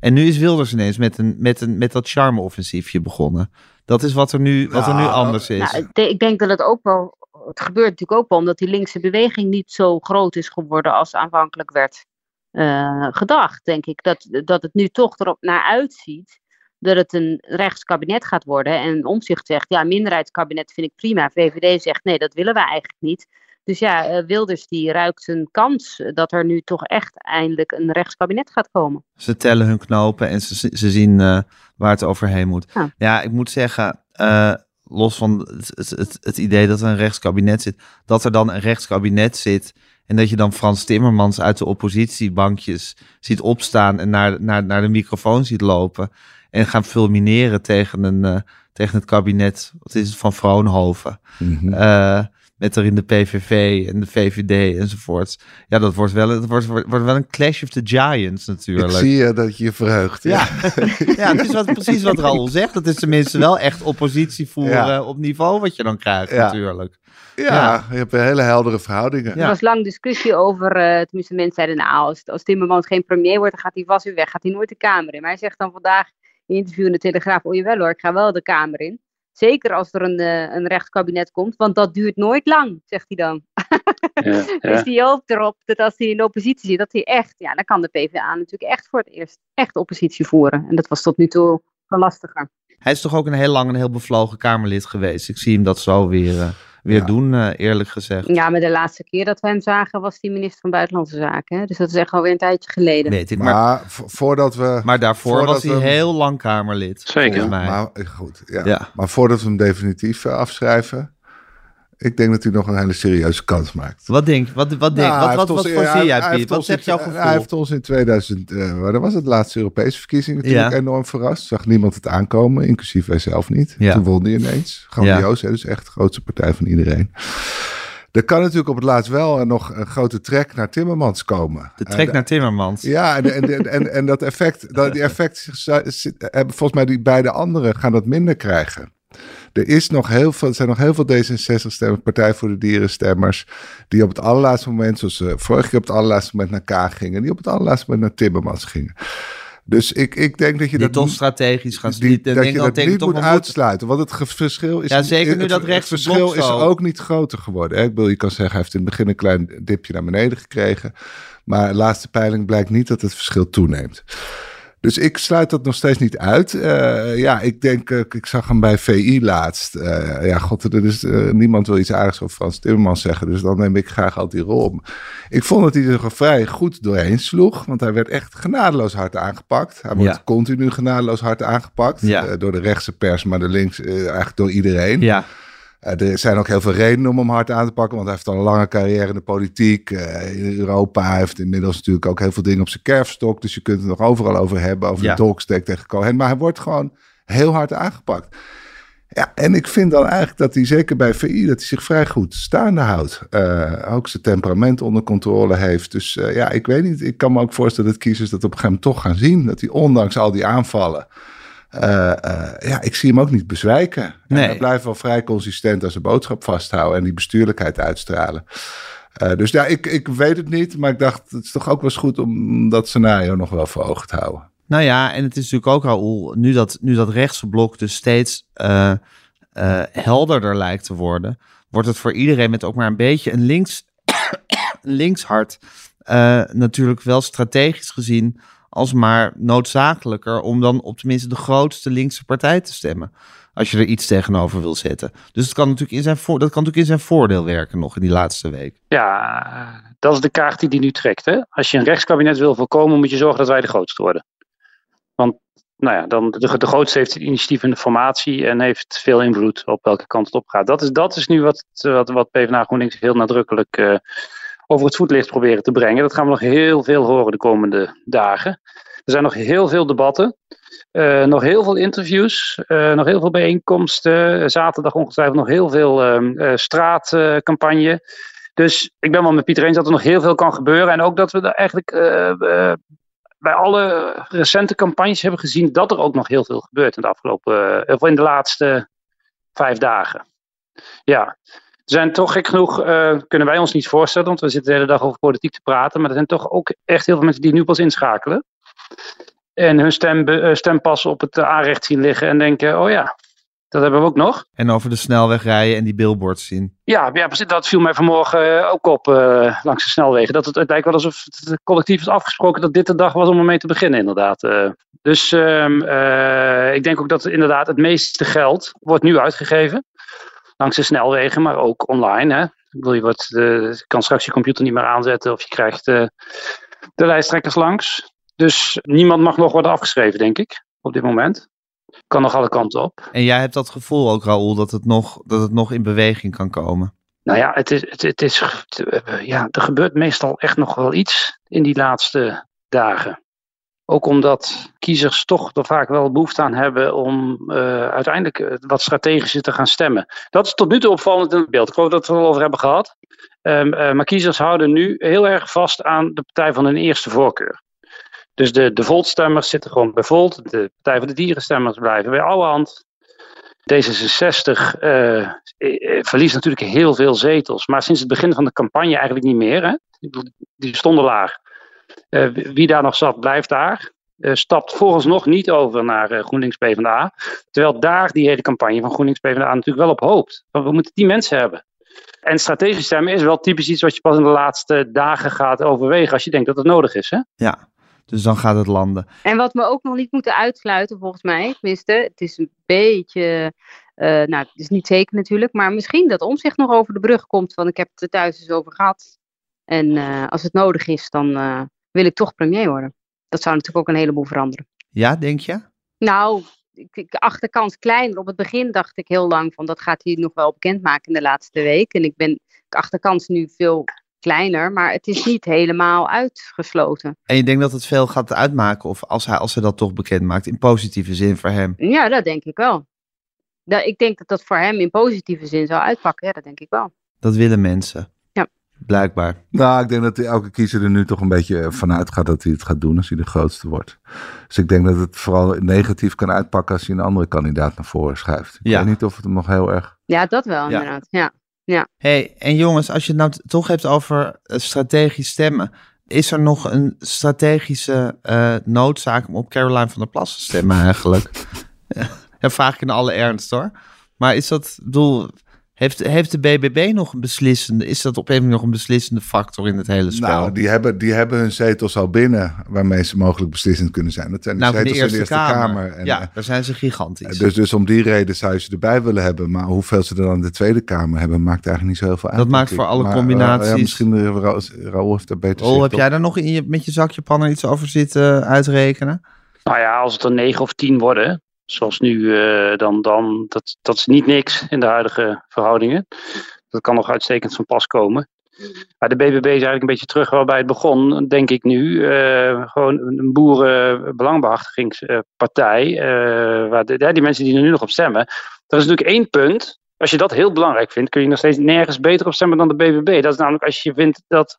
A: En nu is Wilders ineens met, een, met, een, met dat charme-offensiefje begonnen. Dat is wat er nu, wat er nu anders is.
B: Nou, ik, denk- ik denk dat het ook wel. Het gebeurt natuurlijk ook wel omdat die linkse beweging niet zo groot is geworden als aanvankelijk werd eh, gedacht. Denk ik dat, dat het nu toch erop naar uitziet dat het een rechtskabinet gaat worden. En Omzicht zegt, ja, minderheidskabinet vind ik prima. VVD zegt, nee, dat willen wij eigenlijk niet. Dus ja, eh, Wilders die ruikt een kans eh, dat er nu toch echt eindelijk een rechtskabinet gaat komen.
A: Ze tellen hun knopen en ze, ze zien waar het overheen moet. Ja,
B: Ja.
A: ik moet zeggen, los van het, het, het idee dat er een rechtskabinet zit, dat er dan een rechtskabinet zit en dat je dan Frans Timmermans uit de oppositiebankjes ziet opstaan en naar, naar, naar de microfoon ziet lopen en gaan fulmineren tegen, een, eh, tegen het kabinet, wat is het, van Vroonhoven. Eh, met erin de PVV en de VVD enzovoorts. Ja, dat wordt wel, het wordt, wordt wel een clash of the giants
C: Ik
A: natuurlijk.
C: zie eh, dat je je verheugt.
A: Ja, ja het is wat, precies wat Raoul zegt. Het is tenminste wel echt oppositie voeren
C: Ja.
A: op niveau wat je dan krijgt
C: Ja.
A: natuurlijk.
C: Ja,
A: Ja.
C: je hebt een hele heldere verhoudingen.
A: Ja.
B: Er was lang discussie over, eh tenminste mensen zeiden, nou, als, als Timmermans geen premier wordt, dan gaat hij vast weer weg, gaat hij nooit de Kamer in. Maar hij zegt dan vandaag in interview in de Telegraaf, oh jawel hoor, ik ga wel de Kamer in. Zeker als er een, eh, een rechtskabinet komt, want dat duurt nooit lang, zegt hij dan.
D: Ja,
B: Dus
D: ja.
B: die hoopt erop dat als hij in de oppositie zit, dat hij echt, ja, dan kan de PvdA natuurlijk echt voor het eerst echt oppositie voeren. En dat was tot nu toe wel lastiger.
A: Hij is toch ook een heel lang een heel bevlogen Kamerlid geweest. Ik zie hem dat zo weer, eh, weer
C: Ja.
A: doen, eh, eerlijk gezegd.
B: Ja, maar de laatste keer dat we hem zagen, was hij minister van Buitenlandse Zaken. Hè? Dus dat is echt alweer een tijdje geleden.
A: Weet ik. Maar,
C: Maar vo- voordat we...
A: maar daarvoor
C: voordat
A: was hij
C: hem-
A: heel lang Kamerlid.
D: Zeker.
A: mij.
C: Maar, eh, goed, ja.
A: Ja.
C: maar voordat we hem definitief eh, afschrijven... Ik denk dat hij nog een hele serieuze kans maakt.
A: Wat denk wat, wat, denk,
C: Nou,
A: wat, wat, wat voor zie jij, Piet? Wat zegt jouw gevoel?
C: Hij heeft ons in 2000, eh, waar was het, laatste Europese verkiezingen natuurlijk
A: Ja.
C: enorm verrast. Zag niemand het aankomen, inclusief wij zelf niet.
A: Ja.
C: Toen won hij ineens. Grandioos, hè, dus echt de grootste partij van iedereen. Er kan natuurlijk op het laatst wel nog een grote trek naar Timmermans komen.
A: de trek naar Timmermans.
C: Ja, en, en, en, dat effect, dat, die effect hebben volgens mij die beide anderen gaan dat minder krijgen. Er, is nog heel veel, er zijn nog heel veel D66-stemmers, Partij voor de Dieren-stemmers, die op het allerlaatste moment, zoals ze vorige keer op het allerlaatste moment naar Kaag gingen, die op het allerlaatste moment naar Timmermans gingen. Dus ik, ik denk dat je
A: Die
C: dat
A: toch strategisch gaan
C: die, dat
A: denk
C: je
A: dat
C: niet moet uitsluiten. Want het verschil is.
A: Ja, zeker nu
C: het-
A: dat
C: Het verschil is ook niet groter geworden. Hè? Ik bedoel, je kan zeggen, hij heeft in het begin een klein dipje naar beneden gekregen. Maar de laatste peiling blijkt niet dat het verschil toeneemt. Dus ik sluit dat nog steeds niet uit. Eh, ja, ik denk, eh, ik zag hem bij VI laatst. Eh, ja, god, er is, niemand wil iets aardigs over Frans Timmermans zeggen. Dus dan neem ik graag altijd die rol op. Ik vond dat hij er vrij goed doorheen sloeg. Want hij werd echt genadeloos hard aangepakt. Hij wordt
A: Ja.
C: continu genadeloos hard aangepakt.
A: Ja.
C: Door de rechtse pers, maar de links eigenlijk door iedereen.
A: Ja,
C: er zijn ook heel veel redenen om hem hard aan te pakken, want hij heeft al een lange carrière in de politiek, eh, in Europa. Hij heeft inmiddels natuurlijk ook heel veel dingen op zijn kerfstok, dus je kunt het nog overal over hebben, over
A: Ja.
C: de dolksteek tegen Cohen. Maar hij wordt gewoon heel hard aangepakt. Ja, en ik vind dan eigenlijk dat hij zeker bij VI dat hij zich vrij goed staande houdt. Eh, ook zijn temperament onder controle heeft. Dus eh, ja, ik weet niet. Ik kan me ook voorstellen dat kiezers dat op een gegeven moment toch gaan zien. Dat hij ondanks al die aanvallen. Eh, eh, ja, ik zie hem ook niet bezwijken. En
A: Nee.
C: hij blijft wel vrij consistent aan zijn boodschap vasthouden en die bestuurlijkheid uitstralen. Eh, dus ja, ik, ik weet het niet, maar ik dacht, het is toch ook wel eens goed om dat scenario nog wel voor ogen te houden.
A: Nou ja, en het is natuurlijk ook, Raoul, nu dat, nu dat rechtse blok dus steeds helderder lijkt te worden, wordt het voor iedereen met ook maar een beetje een links, een linkshart natuurlijk wel strategisch gezien als maar noodzakelijker om dan op tenminste de grootste linkse partij te stemmen. Als je er iets tegenover wil zetten. Dus het kan natuurlijk in zijn, dat kan natuurlijk in zijn voordeel werken nog in die laatste week.
D: Ja, dat is de kaart die hij nu trekt. Hè? Als je een rechtskabinet wil voorkomen, moet je zorgen dat wij de grootste worden. Want nou ja, dan de, de grootste heeft het initiatief in de formatie en heeft veel invloed op welke kant het op gaat. Dat is, dat is nu wat, wat, PvdA GroenLinks heel nadrukkelijk uh, over het voetlicht proberen te brengen. Dat gaan we nog heel veel horen de komende dagen. Er zijn nog heel veel debatten. Uh, nog heel veel interviews, uh, nog heel veel bijeenkomsten. Zaterdag ongetwijfeld nog heel veel uh, straatcampagne. dus ik ben wel met Pieter eens dat er nog heel veel kan gebeuren. En ook dat we er eigenlijk bij alle recente campagnes hebben gezien dat er ook nog heel veel gebeurt in de afgelopen, of in de laatste vijf dagen. Ja, zijn toch gek genoeg, kunnen wij ons niet voorstellen, want we zitten de hele dag over politiek te praten. Maar er zijn toch ook echt heel veel mensen die nu pas inschakelen. En hun stem, uh, stempassen op het aanrecht zien liggen en denken, oh ja, dat hebben we ook nog.
A: En over de snelweg rijden en die billboards zien.
D: Ja, ja precies. Dat viel mij vanmorgen ook op uh, langs de snelwegen. Dat het, het lijkt wel alsof het collectief is afgesproken dat dit de dag was om ermee te beginnen, inderdaad. Uh, dus ehm, ik denk ook dat inderdaad het meeste geld wordt nu uitgegeven. Langs de snelwegen, maar ook online. Hè. Wil je, wat, je kan straks je computer niet meer aanzetten of je krijgt de lijsttrekkers langs. Dus niemand mag nog worden afgeschreven, denk ik, op dit moment. Kan nog alle kanten op.
A: En jij hebt dat gevoel ook, Raoul, dat het nog, dat het nog in beweging kan komen?
D: Nou ja, het is, het, het is, ja, er gebeurt meestal echt nog wel iets in die laatste dagen. Ook omdat kiezers toch er vaak wel behoefte aan hebben om uh, uiteindelijk wat strategischer te gaan stemmen. Dat is tot nu toe opvallend in het beeld. Ik geloof dat we het al over hebben gehad. Um, uh, maar kiezers houden nu heel erg vast aan de partij van hun eerste voorkeur. Dus de, de Volt-stemmers zitten gewoon bij Volt. De Partij voor de Dierenstemmers blijven bij Ouwehand. D66 uh, eh, eh, verliest natuurlijk heel veel zetels. Maar sinds het begin van de campagne eigenlijk niet meer. Hè? Die stonden laag. Uh, wie daar nog zat, blijft daar. Uh, stapt vooralsnog niet over naar uh, GroenLinks PvdA. Terwijl daar die hele campagne van GroenLinks PvdA natuurlijk wel op hoopt. Want we moeten die mensen hebben. En strategisch stemmen is wel typisch iets wat je pas in de laatste dagen gaat overwegen als je denkt dat het nodig is. Hè?
A: Ja, dus dan gaat het landen.
B: En wat we ook nog niet moeten uitsluiten, volgens mij, tenminste, het is een beetje, uh, nou, het is niet zeker natuurlijk, maar misschien dat Omzicht nog over de brug komt van ik heb het er thuis eens over gehad. En uh, als het nodig is, dan uh, wil ik toch premier worden. Dat zou natuurlijk ook een heleboel veranderen.
A: Ja, denk je?
B: Nou, ik, achterkans kleiner. Op het begin dacht ik heel lang van dat gaat hij nog wel bekendmaken in de laatste week. En ik ben achterkans nu veel kleiner, maar het is niet helemaal uitgesloten.
A: En je denkt dat het veel gaat uitmaken, of als hij, als hij dat toch bekend maakt, in positieve zin voor hem?
B: Ja, dat denk ik wel. Dat, ik denk dat dat voor hem in positieve zin zou uitpakken, ja, dat denk ik wel.
A: Dat willen mensen. Blijkbaar.
C: Nou, ik denk dat elke kiezer er nu toch een beetje vanuit gaat dat hij het gaat doen als hij de grootste wordt. Dus ik denk dat het vooral negatief kan uitpakken als hij een andere kandidaat naar voren schuift. Ik ja. weet niet of het hem nog heel erg...
B: Ja, dat wel inderdaad, ja. Ja.
A: Hey, en jongens, als je het nou toch hebt over uh, strategisch stemmen, is er nog een strategische uh, noodzaak om op Caroline van der Plas te stemmen eigenlijk? ja, vraag ik in alle ernst hoor. Maar is dat, bedoel, heeft, heeft de BBB nog een beslissende, is dat op een nog een beslissende factor in het hele spel?
C: Nou, die hebben, die hebben hun zetels al binnen waarmee ze mogelijk beslissend kunnen zijn. Dat zijn de
A: nou,
C: zetels
A: de Eerste,
C: in de Eerste
A: Kamer.
C: Kamer. En,
A: ja,
C: uh,
A: daar zijn ze gigantisch.
C: Dus, dus om die reden zou je ze erbij willen hebben. Maar hoeveel ze er dan in de Tweede Kamer hebben, maakt eigenlijk niet zo heel veel uit.
A: Dat maakt voor alle
C: maar,
A: combinaties.
C: Ja, misschien Ra Raoul heeft daar beter
A: Raoul, heb jij daar nog in je, met je zakje pannen iets over zitten uitrekenen?
D: Nou ja, als het er negen of tien worden, zoals nu, uh, dan, dan dat, dat is niet niks in de huidige verhoudingen. Dat kan nog uitstekend van pas komen. Maar de BBB is eigenlijk een beetje terug waarbij het begon, denk ik nu. Uh, gewoon een boerenbelangbehartigingspartij. Uh, waar de, die mensen die er nu nog op stemmen. Er is natuurlijk één punt. Als je dat heel belangrijk vindt, kun je nog steeds nergens beter op stemmen dan de BBB. Dat is namelijk als je vindt dat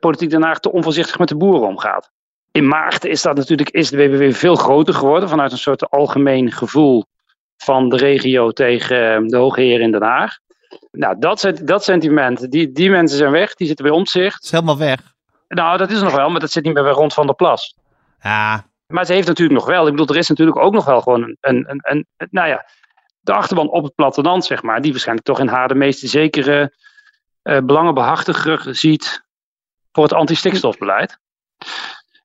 D: politiek Den te onvoorzichtig met de boeren omgaat. In maart is dat natuurlijk is de BBB veel groter geworden vanuit een soort algemeen gevoel van de regio tegen de hoge heer in Den Haag. Nou, dat, dat sentiment, die, die mensen zijn weg, die zitten bij omzicht.
A: Het is helemaal weg.
D: Nou, dat is nog wel, maar dat zit niet meer bij Rond van der Plas.
A: Ja.
D: Maar ze heeft natuurlijk nog wel, ik bedoel, er is natuurlijk ook nog wel gewoon een, een, een, een nou ja, de achterban op het platteland, zeg maar, die waarschijnlijk toch in haar de meest zekere uh, belangenbehartiger ziet voor het anti-stikstofbeleid.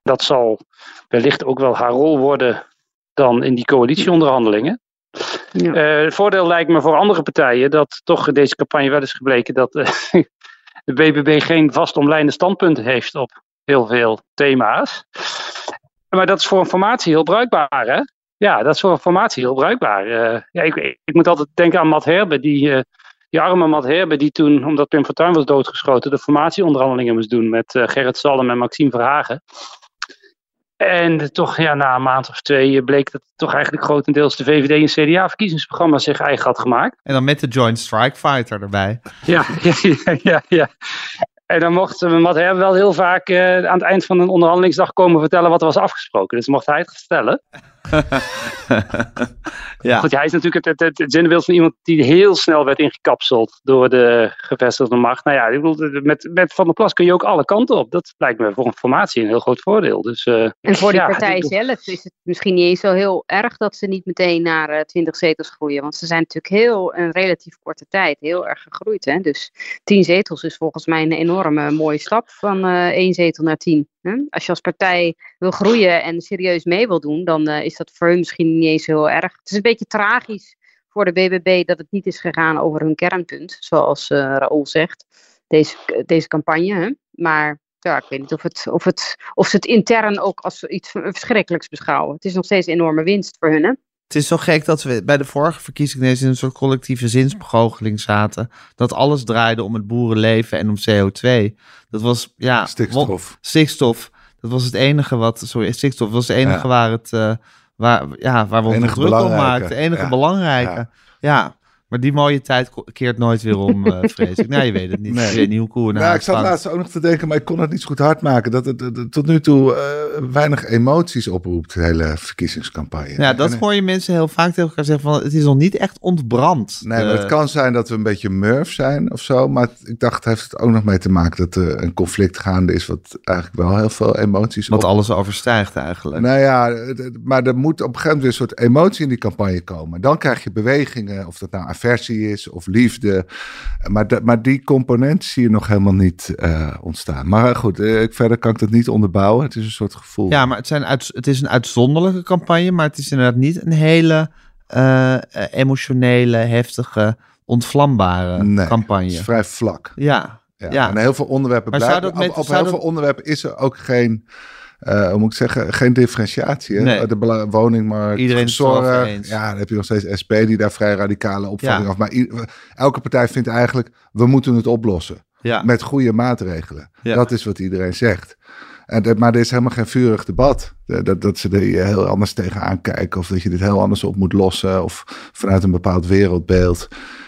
D: Dat zal wellicht ook wel haar rol worden dan in die coalitieonderhandelingen. Ja. Uh, het voordeel lijkt me voor andere partijen dat toch deze campagne wel is gebleken dat uh, de BBB geen vast omlijnde standpunten heeft op heel veel thema's. maar dat is voor een formatie heel bruikbaar, hè? Ja, dat is voor een formatie heel bruikbaar. Uh, ja, ik, ik, moet altijd denken aan Matt Herbe, die, die arme Matt Herbe, die toen, omdat Pim Fortuyn was doodgeschoten, de formatieonderhandelingen moest doen met Gerrit Salm en Maxime Verhagen. En toch, ja, na een maand of twee bleek dat toch eigenlijk grotendeels de VVD en CDA-verkiezingsprogramma zich eigen had gemaakt.
A: En dan met de Joint Strike Fighter erbij.
D: Ja, ja, ja, ja. En dan mocht Matt Herbe wel heel vaak uh, aan het eind van een onderhandelingsdag komen vertellen wat er was afgesproken. Dus mocht hij het vertellen. ja. Goed, hij is natuurlijk het, het, het, zinnebeeld van iemand die heel snel werd ingekapseld door de gevestigde macht. Nou ja, ik bedoel, met, met Van der Plas kun je ook alle kanten op. Dat lijkt me voor een formatie een heel groot voordeel. Dus, uh,
B: en voor die partij zelf is het misschien niet eens zo heel erg dat ze niet meteen naar uh, 20 zetels groeien. Want ze zijn natuurlijk heel, een relatief korte tijd, heel erg gegroeid. Hè? Dus 10 zetels is volgens mij een enorme mooie stap van uh, één zetel naar 10. Als je als partij wil groeien en serieus mee wil doen, dan uh, is dat voor hun misschien niet eens heel erg. Het is een beetje tragisch voor de BBB dat het niet is gegaan over hun kernpunt, zoals uh, Raoul zegt, deze, deze campagne. Hè? Maar ja, ik weet niet of, het, of, het, of ze het intern ook als iets verschrikkelijks beschouwen. Het is nog steeds een enorme winst voor hun. Hè?
A: Het is zo gek dat we bij de vorige verkiezingen in een soort collectieve zinsbegoocheling zaten. Dat alles draaide om het boerenleven en om CO2. Dat was, ja...
C: Stikstof.
A: Stikstof. Dat was het enige wat... Sorry, stikstof was het enige waar, het, uh, waar, ja, waar we ons druk om maakten. Het enige ja. belangrijke. Ja. ja. Maar die mooie tijd keert nooit weer om, uh, vrees ik. Nee, je weet het niet. Nee. Ik weet niet hoe cool
C: nou, Ik zat laatst ook nog te denken, maar ik kon het niet zo goed hard maken. Dat het, tot nu toe uh, weinig emoties oproept, de hele verkiezingscampagne.
A: Ja, dat en, hoor je mensen heel vaak tegen elkaar zeggen van... het is nog niet echt ontbrand.
C: Nee, maar het kan zijn dat we een beetje murf zijn of zo. Maar ik dacht, heeft het ook nog mee te maken dat er een conflict gaande is... wat eigenlijk wel heel veel emoties
A: Wat op... alles overstijgt eigenlijk.
C: Nou ja, maar er moet op een gegeven moment weer een soort emotie in die campagne komen. Dan krijg je bewegingen, of dat nou aversie is of liefde. Maar, de, maar die component zie je nog helemaal niet uh, ontstaan. Maar goed, uh, ik, verder kan ik dat niet onderbouwen. Het is een soort gevoel.
A: Ja, maar het, zijn uit, het is een uitzonderlijke campagne, maar het is inderdaad niet een hele uh, emotionele, heftige, ontvlambare
C: nee,
A: campagne.
C: Het is vrij vlak.
A: Ja.
C: Ja, ja. En heel veel onderwerpen blijven. Op, op heel dat... veel onderwerpen is er ook geen hoe moet ik zeggen, geen differentiatie. Nee. De woningmarkt,
A: Iedereen
C: zorg. Ja, dan heb je nog steeds SP die daar vrij radicale opvatting af. Maar elke partij vindt eigenlijk, we moeten het oplossen.
A: Ja.
C: Met goede maatregelen. Ja. Dat is wat iedereen zegt. En dat, maar er is helemaal geen vurig debat. Dat, dat ze er heel anders tegenaan kijken. Of dat je dit heel anders op moet lossen. Of vanuit een bepaald wereldbeeld.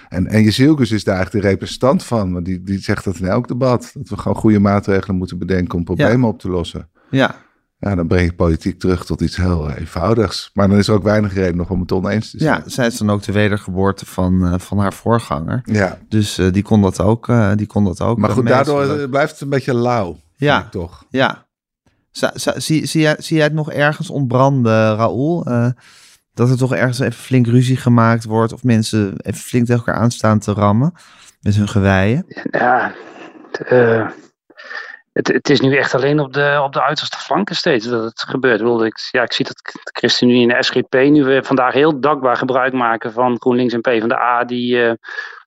C: En, en Jezielkus is daar eigenlijk de representant van. Want die, die zegt dat in elk debat. Dat we gewoon goede maatregelen moeten bedenken om problemen ja. op te lossen.
A: Ja.
C: Ja, dan breng je politiek terug tot iets heel eenvoudigs. Maar dan is er ook weinig reden nog om het oneens te zijn.
A: Ja, zij is dan ook de wedergeboorte van, uh, van haar voorganger.
C: Ja.
A: Dus uh, die, kon dat ook, uh, die kon dat ook.
C: Maar goed, daardoor blijft het een beetje lauw.
A: Ja,
C: toch?
A: Ja. Z zie, zie, jij, zie jij het nog ergens ontbranden, Raoul? dat er toch ergens even flink ruzie gemaakt wordt... of mensen even flink tegen elkaar aanstaan te rammen met hun geweien?
D: Ja, het, het, is nu echt alleen op de, op de uiterste flanken steeds dat het gebeurt. Wilde ik, ja, ik zie dat de ChristenUnie en de SGP nu weer vandaag heel dankbaar gebruik maken van GroenLinks en PvdA die uh,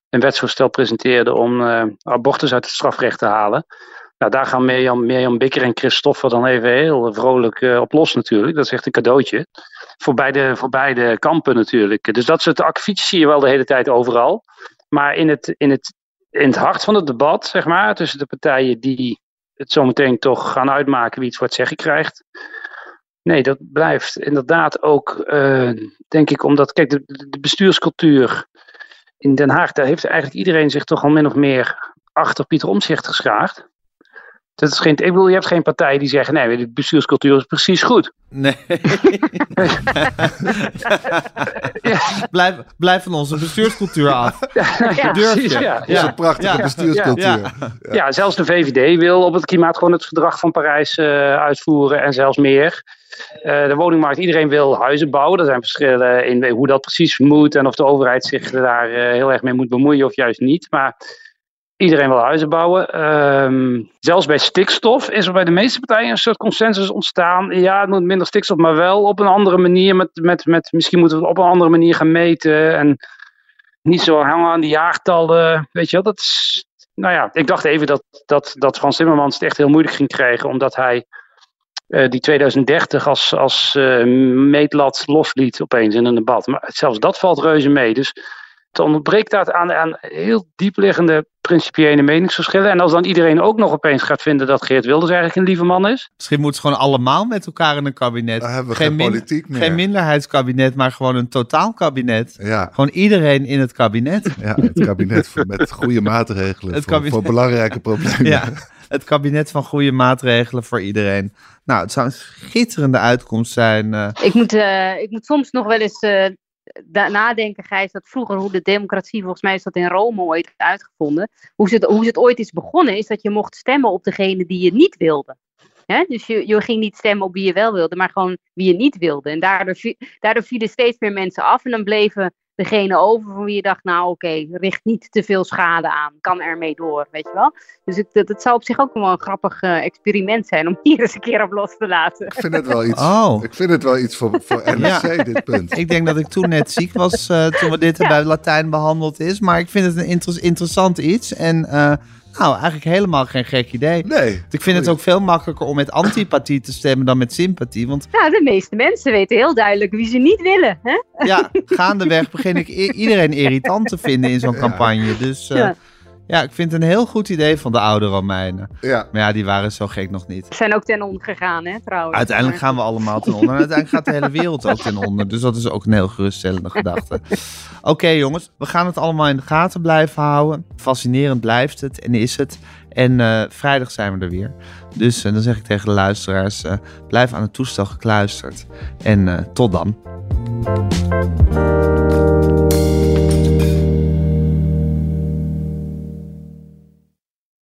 D: een wetsvoorstel presenteerden om uh, abortus uit het strafrecht te halen. Nou, daar gaan Mirjam, Mirjam Bikker en Christoffer dan even heel vrolijk uh, op los natuurlijk. Dat is echt een cadeautje. Voor beide, voor beide kampen natuurlijk. Dus dat soort akkefietjes zie je wel de hele tijd overal. Maar in het, in het, in het hart van het debat, zeg maar, tussen de partijen die het zometeen toch gaan uitmaken wie iets voor het zeggen krijgt. Nee, dat blijft inderdaad ook, uh, denk ik, omdat, kijk, de, de, bestuurscultuur in Den Haag, daar heeft eigenlijk iedereen zich toch al min of meer achter Pieter Omtzigt geschaard. Dat is geen, ik bedoel, je hebt geen partij die zeggen, nee, de bestuurscultuur is precies goed.
A: Nee. ja. blijf, blijf van onze bestuurscultuur af.
C: Ja, je. Ja, ja. Dat is een prachtige bestuurscultuur.
D: Ja. Ja. zelfs de VVD wil op het klimaat gewoon het verdrag van Parijs uh, uitvoeren en zelfs meer. Uh, de woningmarkt, iedereen wil huizen bouwen. Er zijn verschillen in hoe dat precies moet en of de overheid zich daar uh, heel erg mee moet bemoeien of juist niet. Maar Iedereen wil huizen bouwen. Um, zelfs bij stikstof is er bij de meeste partijen een soort consensus ontstaan. Ja, het moet minder stikstof, maar wel op een andere manier. Met, met, met, misschien moeten we het op een andere manier gaan meten. En niet zo hangen aan die jaartallen. Weet je wel, dat is, nou ja, ik dacht even dat, dat, dat Frans Timmermans het echt heel moeilijk ging krijgen. Omdat hij eh, die 2030 als, als uh, meetlat losliet opeens in een debat. Maar zelfs dat valt reuze mee. Dus het ontbreekt dat aan, aan heel diepliggende principiële meningsverschillen. En als dan iedereen ook nog opeens gaat vinden dat Geert Wilders eigenlijk een lieve man is.
A: Misschien moeten ze gewoon allemaal met elkaar in een kabinet.
C: Dan hebben we geen, geen politiek meer.
A: Geen minderheidskabinet, maar gewoon een totaalkabinet.
C: Ja.
A: Gewoon iedereen in het kabinet.
C: Ja, het kabinet met goede maatregelen het voor, kabinet. voor belangrijke problemen.
A: Ja, het kabinet van goede maatregelen voor iedereen. Nou, het zou een schitterende uitkomst zijn. Uh...
B: Ik, moet, uh, ik moet soms nog wel eens uh, nadenken, Gijs, dat vroeger hoe de democratie, volgens mij is dat in Rome ooit uitgevonden, hoe het, hoe het ooit is begonnen, is dat je mocht stemmen op degene die je niet wilde. Dus je, je ging niet stemmen op wie je wel wilde, maar gewoon wie je niet wilde. En daardoor, daardoor vielen steeds meer mensen af en dan bleven degene over van wie je dacht, nou oké, richt niet te veel schade aan, kan ermee door, weet je wel. Dus het, het, zou op zich ook wel een grappig uh, experiment zijn om hier eens een keer op los te laten.
C: Ik vind het wel iets, oh. ik vind het wel iets voor, voor NRC, ja. dit punt.
A: Ik denk dat ik toen net ziek was uh, toen we dit ja. bij Latijn behandeld is, maar ik vind het een inter interessant iets en... Uh, nou, eigenlijk helemaal geen gek idee.
C: Nee.
A: Ik vind het ook veel makkelijker om met antipathie te stemmen dan met sympathie. Want...
B: Ja, de meeste mensen weten heel duidelijk wie ze niet willen. Hè?
A: Ja, gaandeweg begin ik iedereen irritant te vinden in zo'n campagne. Dus uh, ja. Ja, ik vind het een heel goed idee van de oude Romeinen.
C: Ja.
A: Maar ja, die waren zo gek nog niet.
B: Ze zijn ook ten onder gegaan, hè, trouwens.
A: Uiteindelijk gaan we allemaal ten onder. En uiteindelijk gaat de hele wereld ook ten onder. Dus dat is ook een heel geruststellende gedachte. Oké, jongens. We gaan het allemaal in de gaten blijven houden. Fascinerend blijft het en is het. En uh, vrijdag zijn we er weer. Dus uh, dan zeg ik tegen de luisteraars: uh, blijf aan het toestel gekluisterd. En tot dan.